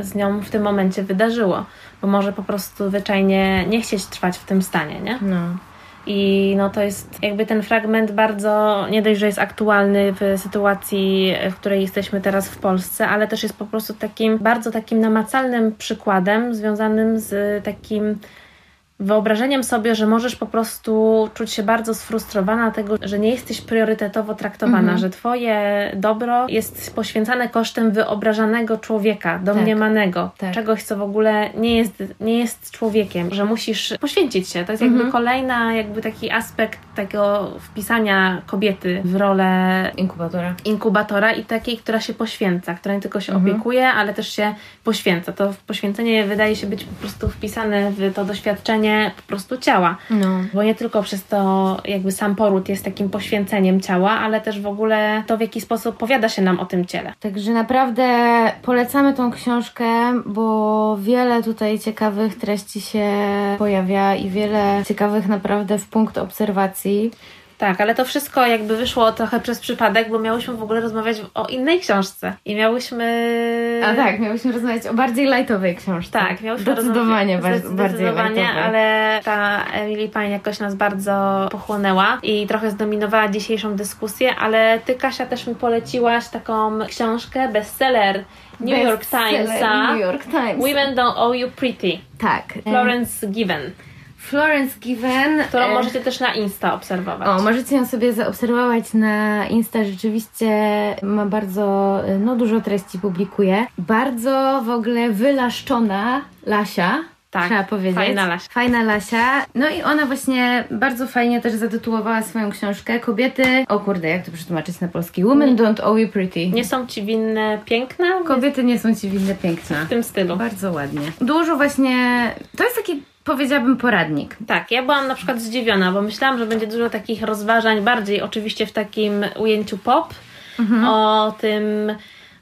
Speaker 3: z nią w tym momencie wydarzyło. Bo może po prostu zwyczajnie nie chcieć trwać w tym stanie, nie?
Speaker 2: No.
Speaker 3: I no to jest jakby ten fragment bardzo, nie dość, że jest aktualny w sytuacji, w której jesteśmy teraz w Polsce, ale też jest po prostu takim bardzo takim namacalnym przykładem związanym z takim wyobrażeniem sobie, że możesz po prostu czuć się bardzo sfrustrowana tego, że nie jesteś priorytetowo traktowana,
Speaker 2: Mhm.
Speaker 3: że twoje dobro jest poświęcane kosztem wyobrażanego człowieka, domniemanego,
Speaker 2: tak.
Speaker 3: czegoś, co w ogóle nie jest, nie jest człowiekiem, że musisz poświęcić się. To jest jakby
Speaker 2: Mhm.
Speaker 3: kolejna, jakby taki aspekt tego wpisania kobiety w rolę
Speaker 2: Inkubatora.
Speaker 3: inkubatora i takiej, która się poświęca, która nie tylko się
Speaker 2: Mhm.
Speaker 3: opiekuje, ale też się poświęca. To poświęcenie wydaje się być po prostu wpisane w to doświadczenie po prostu ciała.
Speaker 2: No.
Speaker 3: Bo nie tylko przez to jakby sam poród jest takim poświęceniem ciała, ale też w ogóle to w jaki sposób powiada się nam o tym ciele.
Speaker 2: Także naprawdę polecamy tą książkę, bo wiele tutaj ciekawych treści się pojawia i wiele ciekawych naprawdę w punkt obserwacji.
Speaker 3: Tak, ale to wszystko jakby wyszło trochę przez przypadek, bo miałyśmy w ogóle rozmawiać o innej książce. I miałyśmy...
Speaker 2: A tak, miałyśmy rozmawiać o bardziej lightowej książce.
Speaker 3: Tak, miałyśmy
Speaker 2: Zdecydowanie
Speaker 3: rozmawiać-
Speaker 2: bar- bardziej
Speaker 3: zdecydowanie,
Speaker 2: lightowej.
Speaker 3: ale ta Emily Pine jakoś nas bardzo pochłonęła i trochę zdominowała dzisiejszą dyskusję, ale ty Kasia też mi poleciłaś taką książkę, bestseller New York Timesa
Speaker 2: New York Times.
Speaker 3: Women Don't Owe You Pretty
Speaker 2: Tak.
Speaker 3: Florence Given,
Speaker 2: Florence Given.
Speaker 3: którą
Speaker 2: e,
Speaker 3: możecie też na Insta obserwować.
Speaker 2: O, możecie ją sobie zaobserwować na Insta. Rzeczywiście ma bardzo, no dużo treści publikuje. Bardzo w ogóle wylaszczona Lasia.
Speaker 3: Tak,
Speaker 2: Trzeba powiedzieć.
Speaker 3: fajna Lasia.
Speaker 2: Fajna Lasia. No i ona właśnie bardzo fajnie też zatytułowała swoją książkę Kobiety. O kurde, jak to przetłumaczyć na polski? Women don't owe you pretty.
Speaker 3: Nie są ci winne piękna?
Speaker 2: Kobiety nie są ci winne piękna.
Speaker 3: W tym stylu.
Speaker 2: Bardzo ładnie. Dużo właśnie. To jest taki, powiedziałabym, poradnik.
Speaker 3: Tak, ja byłam na przykład zdziwiona, bo myślałam, że będzie dużo takich rozważań, bardziej oczywiście w takim ujęciu pop, o tym,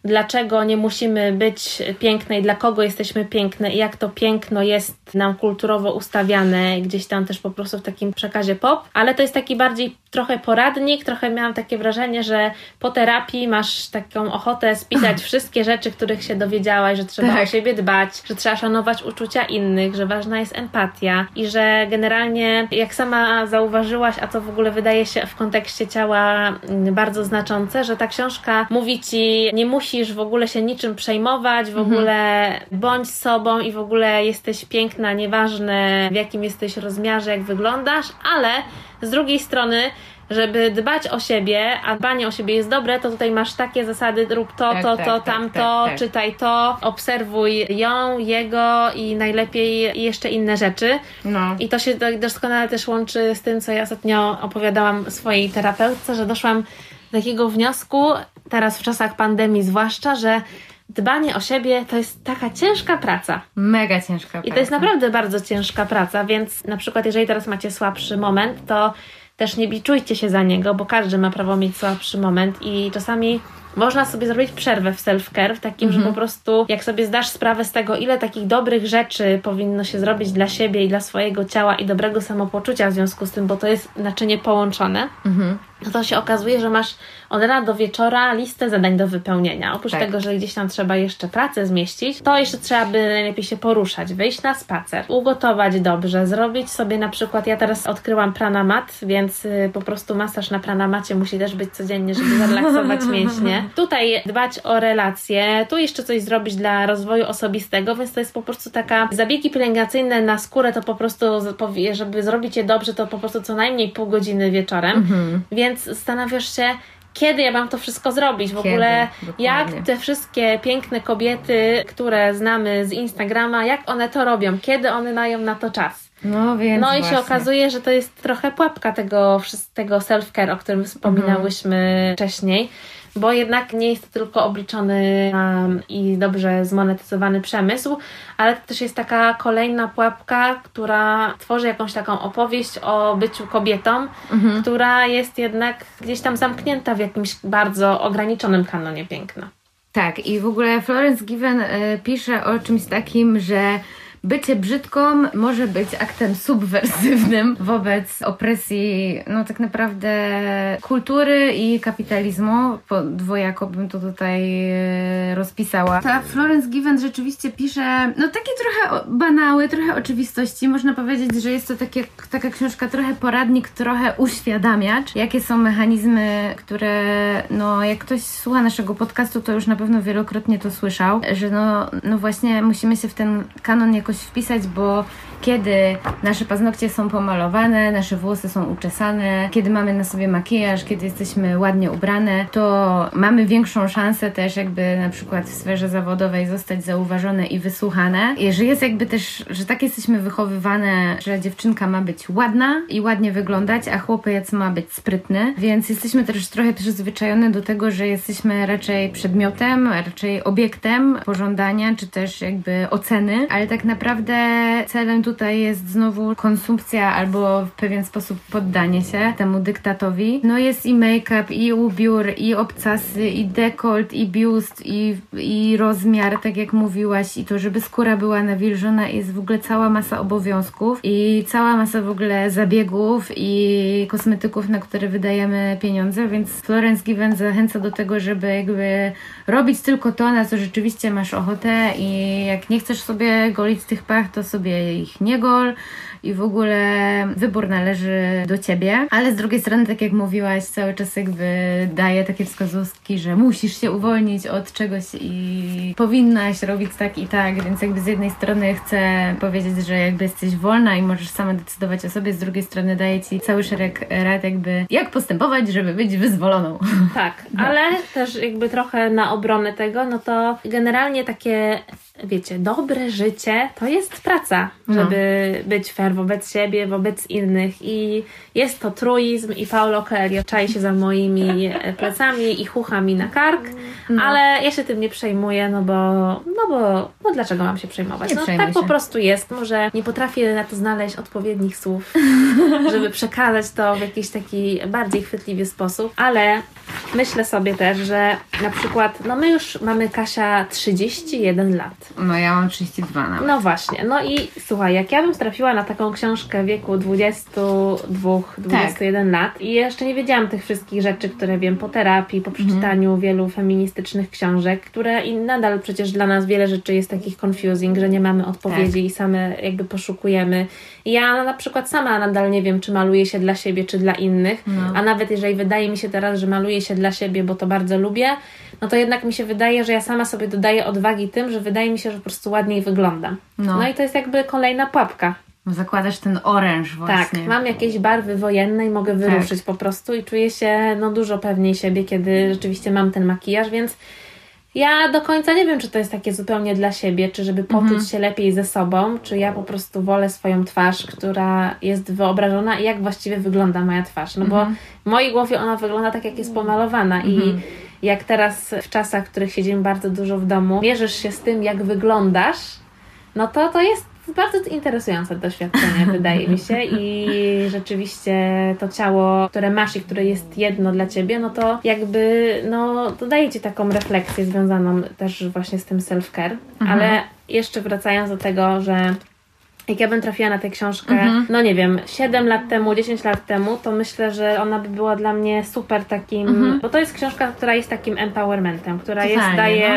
Speaker 3: dlaczego nie musimy być piękne i dla kogo jesteśmy piękne i jak to piękno jest nam kulturowo ustawiane, gdzieś tam też po prostu w takim przekazie pop, ale to jest taki bardziej trochę poradnik, trochę miałam takie wrażenie, że po terapii masz taką ochotę spisać wszystkie rzeczy, których się dowiedziałaś, że trzeba
Speaker 2: Tak.
Speaker 3: o siebie dbać, że trzeba szanować uczucia innych, że ważna jest empatia i że generalnie, jak sama zauważyłaś, a to w ogóle wydaje się w kontekście ciała mm, bardzo znaczące, że ta książka mówi ci, nie musisz w ogóle się niczym przejmować, w ogóle bądź sobą i w ogóle jesteś piękna, nieważne w jakim jesteś rozmiarze, jak wyglądasz, ale z drugiej strony żeby dbać o siebie, a dbanie o siebie jest dobre, to tutaj masz takie zasady, rób to,
Speaker 2: Tak,
Speaker 3: to,
Speaker 2: tak,
Speaker 3: to,
Speaker 2: tak,
Speaker 3: tamto,
Speaker 2: tak, tak.
Speaker 3: czytaj to, obserwuj ją, jego i najlepiej jeszcze inne rzeczy.
Speaker 2: No.
Speaker 3: I to się do- doskonale też łączy z tym, co ja ostatnio opowiadałam swojej terapeutce, że doszłam do takiego wniosku, teraz w czasach pandemii zwłaszcza, że dbanie o siebie to jest taka ciężka praca.
Speaker 2: Mega ciężka
Speaker 3: I to jest naprawdę bardzo ciężka praca, więc na przykład jeżeli teraz macie słabszy moment, to też nie biczujcie się za niego, bo każdy ma prawo mieć słabszy moment i czasami można sobie zrobić przerwę w self-care, w takim, że po prostu jak sobie zdasz sprawę z tego, ile takich dobrych rzeczy powinno się zrobić dla siebie i dla swojego ciała i dobrego samopoczucia w związku z tym, bo to jest naczynie połączone,
Speaker 2: Mhm.
Speaker 3: No to się okazuje, że masz od rana do wieczora listę zadań do wypełnienia. Oprócz
Speaker 2: Tak.
Speaker 3: tego, że gdzieś tam trzeba jeszcze pracę zmieścić, to jeszcze trzeba by najlepiej się poruszać, wyjść na spacer, ugotować dobrze, zrobić sobie na przykład, ja teraz odkryłam pranamat, więc y, po prostu masaż na pranamacie musi też być codziennie, żeby zrelaksować mięśnie. Tutaj dbać o relacje, tu jeszcze coś zrobić dla rozwoju osobistego, więc to jest po prostu taka zabiegi pielęgnacyjne na skórę, to po prostu, żeby zrobić je dobrze, to po prostu co najmniej pół godziny wieczorem, więc zastanawiasz się, kiedy ja mam to wszystko zrobić? W
Speaker 2: Kiedy?
Speaker 3: ogóle
Speaker 2: Dokładnie.
Speaker 3: jak te wszystkie piękne kobiety, które znamy z Instagrama, jak one to robią? Kiedy one mają na to czas?
Speaker 2: No więc
Speaker 3: No i
Speaker 2: właśnie.
Speaker 3: się okazuje, że to jest trochę pułapka tego, tego self-care, o którym wspominałyśmy wcześniej, bo jednak nie jest to tylko obliczony um, i dobrze zmonetyzowany przemysł, ale to też jest taka kolejna pułapka, która tworzy jakąś taką opowieść o byciu kobietą, która jest jednak gdzieś tam zamknięta w jakimś bardzo ograniczonym kanonie piękna.
Speaker 2: Tak, i w ogóle Florence Given y, pisze o czymś takim, że bycie brzydką może być aktem subwersywnym wobec opresji, no tak naprawdę kultury i kapitalizmu. Podwojako bym to tutaj y, rozpisała. Ta Florence Given rzeczywiście pisze, no takie trochę banały, trochę oczywistości. Można powiedzieć, że jest to takie, taka książka trochę poradnik, trochę uświadamiacz, jakie są mechanizmy, które, no jak ktoś słucha naszego podcastu, to już na pewno wielokrotnie to słyszał, że no, no właśnie musimy się w ten kanon jakoś wpisać, bo kiedy nasze paznokcie są pomalowane, nasze włosy są uczesane, kiedy mamy na sobie makijaż, kiedy jesteśmy ładnie ubrane, to mamy większą szansę też jakby na przykład w sferze zawodowej zostać zauważone i wysłuchane. I że jest jakby też, że tak jesteśmy wychowywane, że dziewczynka ma być ładna i ładnie wyglądać, a chłopiec ma być sprytny, więc jesteśmy też trochę przyzwyczajone do tego, że jesteśmy raczej przedmiotem, raczej obiektem pożądania, czy też jakby oceny, ale tak naprawdę celem tutaj jest znowu konsumpcja albo w pewien sposób poddanie się temu dyktatowi. No jest i make-up, i ubiór, i obcasy, i dekolt, i biust, i, i rozmiar, tak jak mówiłaś, i to, żeby skóra była nawilżona, jest w ogóle cała masa obowiązków i cała masa w ogóle zabiegów i kosmetyków, na które wydajemy pieniądze, więc Florence Given zachęca do tego, żeby jakby robić tylko to, na co rzeczywiście masz ochotę i jak nie chcesz sobie golić tych pach, to sobie ich nie gol i w ogóle wybór należy do ciebie, ale z drugiej strony, tak jak mówiłaś, cały czas jakby daje takie wskazówki, że musisz się uwolnić od czegoś i powinnaś robić tak i tak, więc jakby z jednej strony chcę powiedzieć, że jakby jesteś wolna i możesz sama decydować o sobie, z drugiej strony daje ci cały szereg rad jakby jak postępować, żeby być wyzwoloną.
Speaker 3: Tak, ale też jakby trochę na obronę tego, no to generalnie takie, wiecie, dobre życie to jest praca,
Speaker 2: No.
Speaker 3: żeby być fair wobec siebie, wobec innych i jest to truizm i Paulo Coelho czai się za moimi e, plecami i chucha mi na kark,
Speaker 2: No.
Speaker 3: ale ja się tym nie przejmuję, no bo, no bo, no dlaczego mam się przejmować?
Speaker 2: Nie
Speaker 3: no tak po
Speaker 2: się.
Speaker 3: prostu jest, może nie potrafię na to znaleźć odpowiednich słów, żeby przekazać to w jakiś taki bardziej chwytliwy sposób, ale myślę sobie też, że na przykład, no my już mamy Kasia 31 lat.
Speaker 2: No ja mam 32 nawet.
Speaker 3: No właśnie, no i słuchaj, jak ja bym trafiła na taką książkę w wieku 22-21 lat i jeszcze nie wiedziałam tych wszystkich rzeczy, które wiem po terapii, po przeczytaniu wielu feministycznych książek, które i nadal przecież dla nas wiele rzeczy jest takich confusing, że nie mamy odpowiedzi i same jakby poszukujemy. I ja na przykład sama nadal nie wiem, czy maluję się dla siebie, czy dla innych, a nawet jeżeli wydaje mi się teraz, że maluję się dla siebie, bo to bardzo lubię, no to jednak mi się wydaje, że ja sama sobie dodaję odwagi tym, że wydaje mi się, że po prostu ładniej wyglądam.
Speaker 2: No.
Speaker 3: No, i to jest jakby kolejna pułapka.
Speaker 2: Zakładasz ten oręż właśnie.
Speaker 3: Tak, mam jakieś barwy wojenne i mogę wyruszyć po prostu i czuję się no, dużo pewniej siebie, kiedy rzeczywiście mam ten makijaż, więc ja do końca nie wiem, czy to jest takie zupełnie dla siebie, czy żeby poczuć się lepiej ze sobą, czy ja po prostu wolę swoją twarz, która jest wyobrażona i jak właściwie wygląda moja twarz. No bo w mojej głowie ona wygląda tak, jak jest pomalowana i jak teraz w czasach, w których siedzimy bardzo dużo w domu, mierzysz się z tym, jak wyglądasz, no to to jest bardzo interesujące doświadczenie, wydaje mi się. I rzeczywiście to ciało, które masz i które jest jedno dla ciebie, no to jakby no, to daje ci taką refleksję związaną też właśnie z tym self-care. Ale jeszcze wracając do tego, że jak ja bym trafiła na tę książkę, no nie wiem, 7 lat temu, 10 lat temu, to myślę, że ona by była dla mnie super takim, bo to jest książka, która jest takim empowermentem, która jest, daje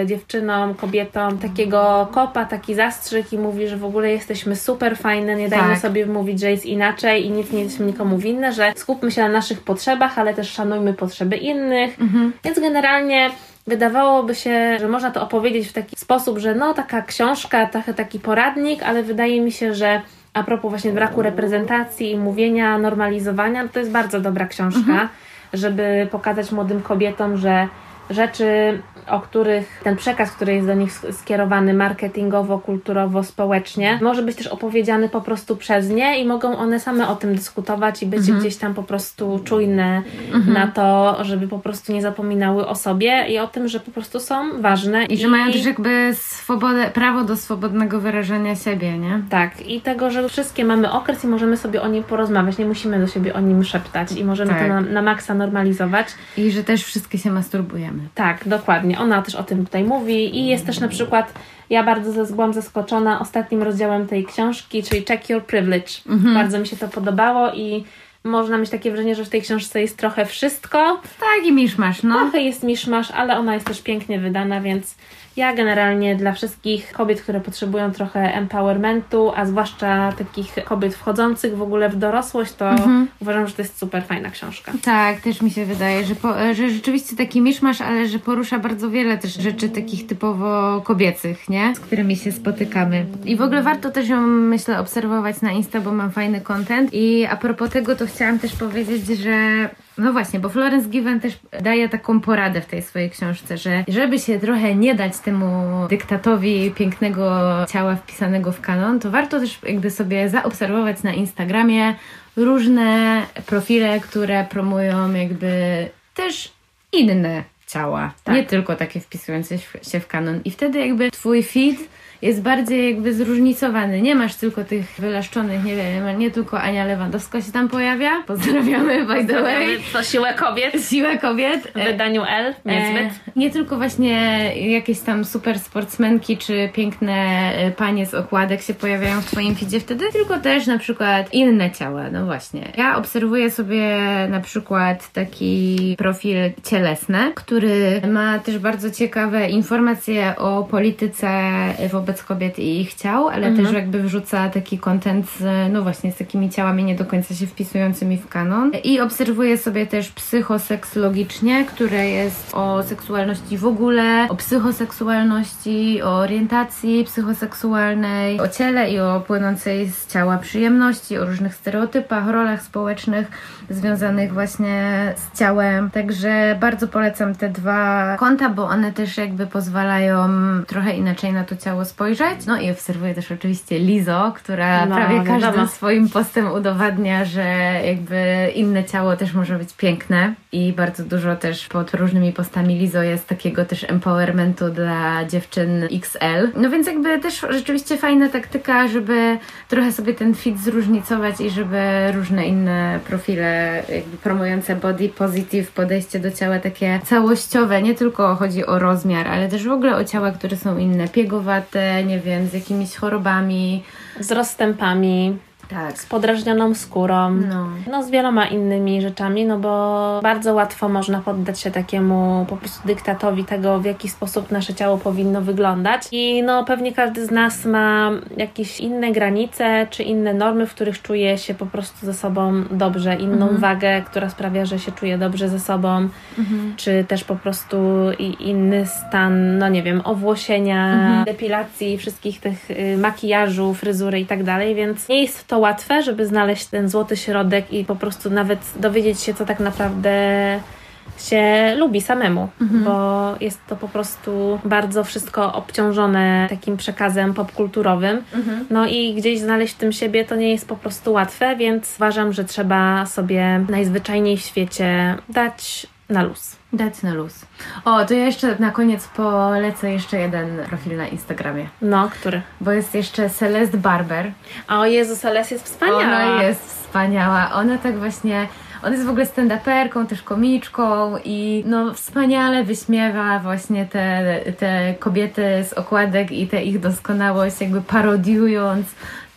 Speaker 3: e, dziewczynom, kobietom takiego kopa, taki zastrzyk i mówi, że w ogóle jesteśmy super fajne, nie dajmy
Speaker 2: Tak.
Speaker 3: sobie mówić, że jest inaczej i nic nie jesteśmy nikomu winne, że skupmy się na naszych potrzebach, ale też szanujmy potrzeby innych. Więc generalnie wydawałoby się, że można to opowiedzieć w taki sposób, że no taka książka, trochę taki poradnik, ale wydaje mi się, że a propos właśnie braku reprezentacji i mówienia, normalizowania, no to jest bardzo dobra książka, żeby pokazać młodym kobietom, że rzeczy, o których ten przekaz, który jest do nich sk- skierowany marketingowo, kulturowo, społecznie, może być też opowiedziany po prostu przez nie i mogą one same o tym dyskutować i być
Speaker 2: Mhm.
Speaker 3: gdzieś tam po prostu czujne na to, żeby po prostu nie zapominały o sobie i o tym, że po prostu są ważne.
Speaker 2: I że mają też jakby swobodę, prawo do swobodnego wyrażania siebie, nie?
Speaker 3: Tak, i tego, że wszystkie mamy okres i możemy sobie o nim porozmawiać, nie musimy do siebie o nim szeptać i możemy
Speaker 2: Tak.
Speaker 3: to na, na maksa normalizować.
Speaker 2: I że też wszystkie się masturbujemy.
Speaker 3: Tak, dokładnie. Ona też o tym tutaj mówi i jest też na przykład, ja bardzo byłam zaskoczona ostatnim rozdziałem tej książki, czyli Check Your Privilege. Bardzo mi się to podobało i można mieć takie wrażenie, że w tej książce jest trochę wszystko.
Speaker 2: Tak i miszmasz, no.
Speaker 3: Trochę jest miszmasz, ale ona jest też pięknie wydana, więc ja generalnie dla wszystkich kobiet, które potrzebują trochę empowermentu, a zwłaszcza takich kobiet wchodzących w ogóle w dorosłość, to uważam, że to jest super fajna książka.
Speaker 2: Tak, też mi się wydaje, że, po, że rzeczywiście taki miszmasz, ale że porusza bardzo wiele też rzeczy takich typowo kobiecych, nie? Z którymi się spotykamy. I w ogóle warto też ją, myślę, obserwować na Insta, bo mam fajny content. I a propos tego, to chciałam też powiedzieć, że no właśnie, bo Florence Given też daje taką poradę w tej swojej książce, że żeby się trochę nie dać temu dyktatowi pięknego ciała wpisanego w kanon, to warto też jakby sobie zaobserwować na Instagramie różne profile, które promują jakby też inne ciała,
Speaker 3: Tak.
Speaker 2: nie tylko takie wpisujące się w kanon. I wtedy jakby twój feed jest bardziej jakby zróżnicowany. Nie masz tylko tych wylaszczonych, nie wiem, nie tylko Ania Lewandowska się tam pojawia. Pozdrawiamy, by the way.
Speaker 3: To siłę kobiet
Speaker 2: Siłę kobiet.
Speaker 3: w wydaniu L, niezbyt.
Speaker 2: E, nie tylko właśnie jakieś tam super sportsmenki czy piękne e, panie z okładek się pojawiają w Twoim feedzie wtedy, tylko też na przykład inne ciała. No właśnie. Ja obserwuję sobie na przykład taki profil cielesny, który ma też bardzo ciekawe informacje o polityce wobec kobiet i ich ciał, ale też jakby wrzuca taki content z, no właśnie z takimi ciałami nie do końca się wpisującymi w kanon. I obserwuję sobie też psychoseksologicznie, które jest o seksualności w ogóle, o psychoseksualności, o orientacji psychoseksualnej, o ciele i o płynącej z ciała przyjemności, o różnych stereotypach, rolach społecznych związanych właśnie z ciałem. Także bardzo polecam te dwa konta, bo one też jakby pozwalają trochę inaczej na to ciało spojrzeć. No i obserwuję też oczywiście Lizo, która
Speaker 3: No,
Speaker 2: prawie
Speaker 3: wiadomo.
Speaker 2: każdym swoim postem udowadnia, że jakby inne ciało też może być piękne i bardzo dużo też pod różnymi postami Lizo jest takiego też empowermentu dla dziewczyn XL. No więc jakby też rzeczywiście fajna taktyka, żeby trochę sobie ten fit zróżnicować i żeby różne inne profile jakby promujące body positive, podejście do ciała takie całościowe, nie tylko chodzi o rozmiar, ale też w ogóle o ciała, które są inne, piegowate, nie wiem, z jakimiś chorobami.
Speaker 3: Z rozstępami,
Speaker 2: Tak.
Speaker 3: z podrażnioną skórą.
Speaker 2: No.
Speaker 3: No, z wieloma innymi rzeczami, no bo bardzo łatwo można poddać się takiemu po prostu dyktatowi tego, w jaki sposób nasze ciało powinno wyglądać. I no pewnie każdy z nas ma jakieś inne granice, czy inne normy, w których czuje się po prostu ze sobą dobrze, inną wagę, która sprawia, że się czuje dobrze ze sobą, czy też po prostu inny stan, no nie wiem, owłosienia, depilacji, wszystkich tych y, makijażu, fryzury i tak dalej, więc nie jest to łatwe, żeby znaleźć ten złoty środek i po prostu nawet dowiedzieć się, co tak naprawdę się lubi samemu, bo jest to po prostu bardzo wszystko obciążone takim przekazem popkulturowym. No i gdzieś znaleźć w tym siebie to nie jest po prostu łatwe, więc uważam, że trzeba sobie najzwyczajniej w świecie dać na luz.
Speaker 2: Dać na luz. O, to ja jeszcze na koniec polecę jeszcze jeden profil na Instagramie,
Speaker 3: No, który?
Speaker 2: bo jest jeszcze Celeste Barber.
Speaker 3: A o Jezus, Ales jest wspaniała.
Speaker 2: Ona jest wspaniała. Ona tak właśnie. Ona jest w ogóle stand-uperką, też komiczką i no wspaniale wyśmiewa właśnie te, te kobiety z okładek i tę ich doskonałość, jakby parodiując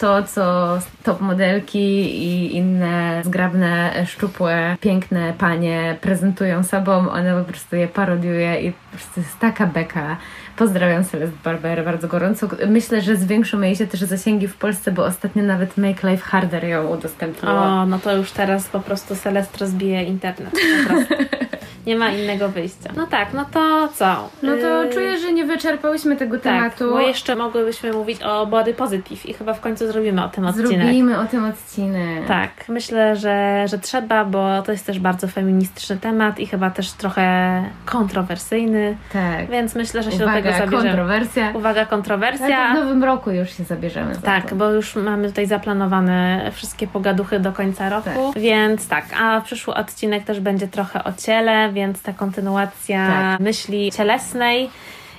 Speaker 2: to, co top modelki i inne zgrabne, szczupłe, piękne panie prezentują sobą, ona po prostu je parodiuje i po prostu jest taka beka. Pozdrawiam Celeste Barber bardzo gorąco. Myślę, że zwiększą jej się też zasięgi w Polsce, bo ostatnio nawet Make Life Harder ją udostępniła.
Speaker 3: O, no to już teraz po prostu Celest rozbije internet. Nie ma innego wyjścia. No tak, no to co?
Speaker 2: No to
Speaker 3: Yy,
Speaker 2: czuję, że nie wyczerpałyśmy tego
Speaker 3: tak,
Speaker 2: tematu.
Speaker 3: bo jeszcze mogłybyśmy mówić o body positive i chyba w końcu zrobimy o tym odcinek.
Speaker 2: Zrobimy o tym odcinek.
Speaker 3: Tak, myślę, że, że trzeba, bo to jest też bardzo feministyczny temat i chyba też trochę kontrowersyjny,
Speaker 2: Tak.
Speaker 3: więc myślę, że się do
Speaker 2: Uwaga,
Speaker 3: tego zabierzemy.
Speaker 2: kontrowersja.
Speaker 3: Uwaga,
Speaker 2: Ale
Speaker 3: kontrowersja.
Speaker 2: to w nowym roku już się zabierzemy. za
Speaker 3: Tak, bo już mamy tutaj zaplanowane wszystkie pogaduchy do końca roku, więc tak, a przyszły odcinek też będzie trochę o ciele, więc ta kontynuacja
Speaker 2: Tak.
Speaker 3: myśli cielesnej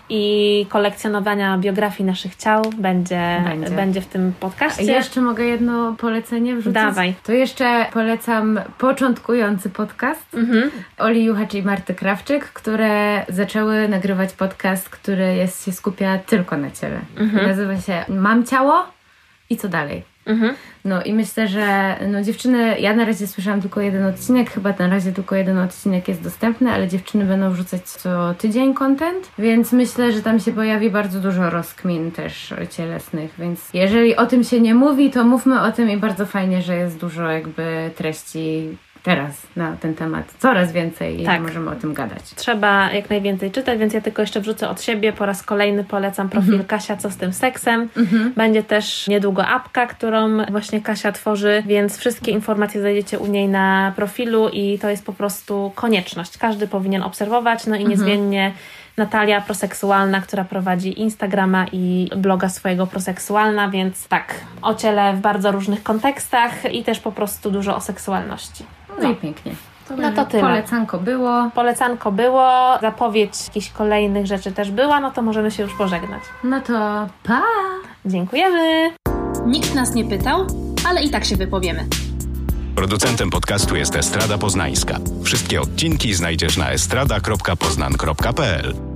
Speaker 3: i kolekcjonowania biografii naszych ciał będzie,
Speaker 2: Będzie.
Speaker 3: będzie. w tym podcaście.
Speaker 2: Jeszcze mogę jedno polecenie wrzucić?
Speaker 3: Dawaj.
Speaker 2: To jeszcze polecam początkujący podcast
Speaker 3: Mhm.
Speaker 2: Oli Juchacz i Marty Krawczyk, które zaczęły nagrywać podcast, który jest, się skupia tylko na ciele. Nazywa się Mam ciało i co dalej?
Speaker 3: Mhm.
Speaker 2: No i myślę, że no dziewczyny, ja na razie słyszałam tylko jeden odcinek, chyba na razie tylko jeden odcinek jest dostępny, ale dziewczyny będą wrzucać co tydzień content, więc myślę, że tam się pojawi bardzo dużo rozkmin też cielesnych, więc jeżeli o tym się nie mówi, to mówmy o tym i bardzo fajnie, że jest dużo jakby treści teraz na ten temat, coraz więcej i
Speaker 3: Tak.
Speaker 2: możemy o tym gadać.
Speaker 3: Trzeba jak najwięcej czytać, więc ja tylko jeszcze wrzucę od siebie. Po raz kolejny polecam profil Kasia Co z tym seksem. Będzie też niedługo apka, którą właśnie Kasia tworzy, więc wszystkie informacje znajdziecie u niej na profilu i to jest po prostu konieczność. Każdy powinien obserwować, no i niezmiennie Natalia Proseksualna, która prowadzi Instagrama i bloga swojego Proseksualna, więc tak, o ciele w bardzo różnych kontekstach i też po prostu dużo o seksualności.
Speaker 2: No i pięknie.
Speaker 3: No to tyle.
Speaker 2: Polecanko było.
Speaker 3: Polecanko było, zapowiedź jakichś kolejnych rzeczy też była, no to możemy się już pożegnać.
Speaker 2: No to pa!
Speaker 3: Dziękujemy!
Speaker 1: Nikt nas nie pytał, ale i tak się wypowiemy.
Speaker 4: Producentem podcastu jest Estrada Poznańska. Wszystkie odcinki znajdziesz na estrada.poznan.pl.